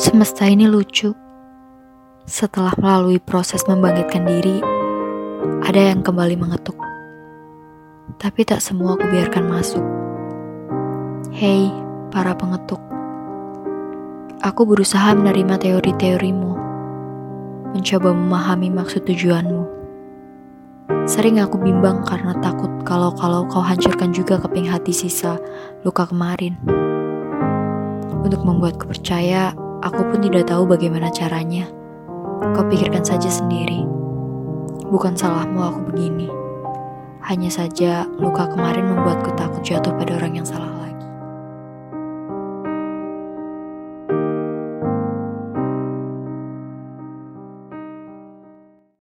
Semesta ini lucu. Setelah melalui proses membangkitkan diri, ada yang kembali mengetuk. Tapi tak semua aku biarkan masuk. Hei, para pengetuk. Aku berusaha menerima teori-teorimu, mencoba memahami maksud tujuanmu. Sering aku bimbang karena takut kalau-kalau kau hancurkan juga keping hati sisa luka kemarin. Untuk membuatku percaya, aku pun tidak tahu bagaimana caranya. Kau pikirkan saja sendiri. Bukan salahmu aku begini. Hanya saja luka kemarin membuatku takut jatuh pada orang yang salah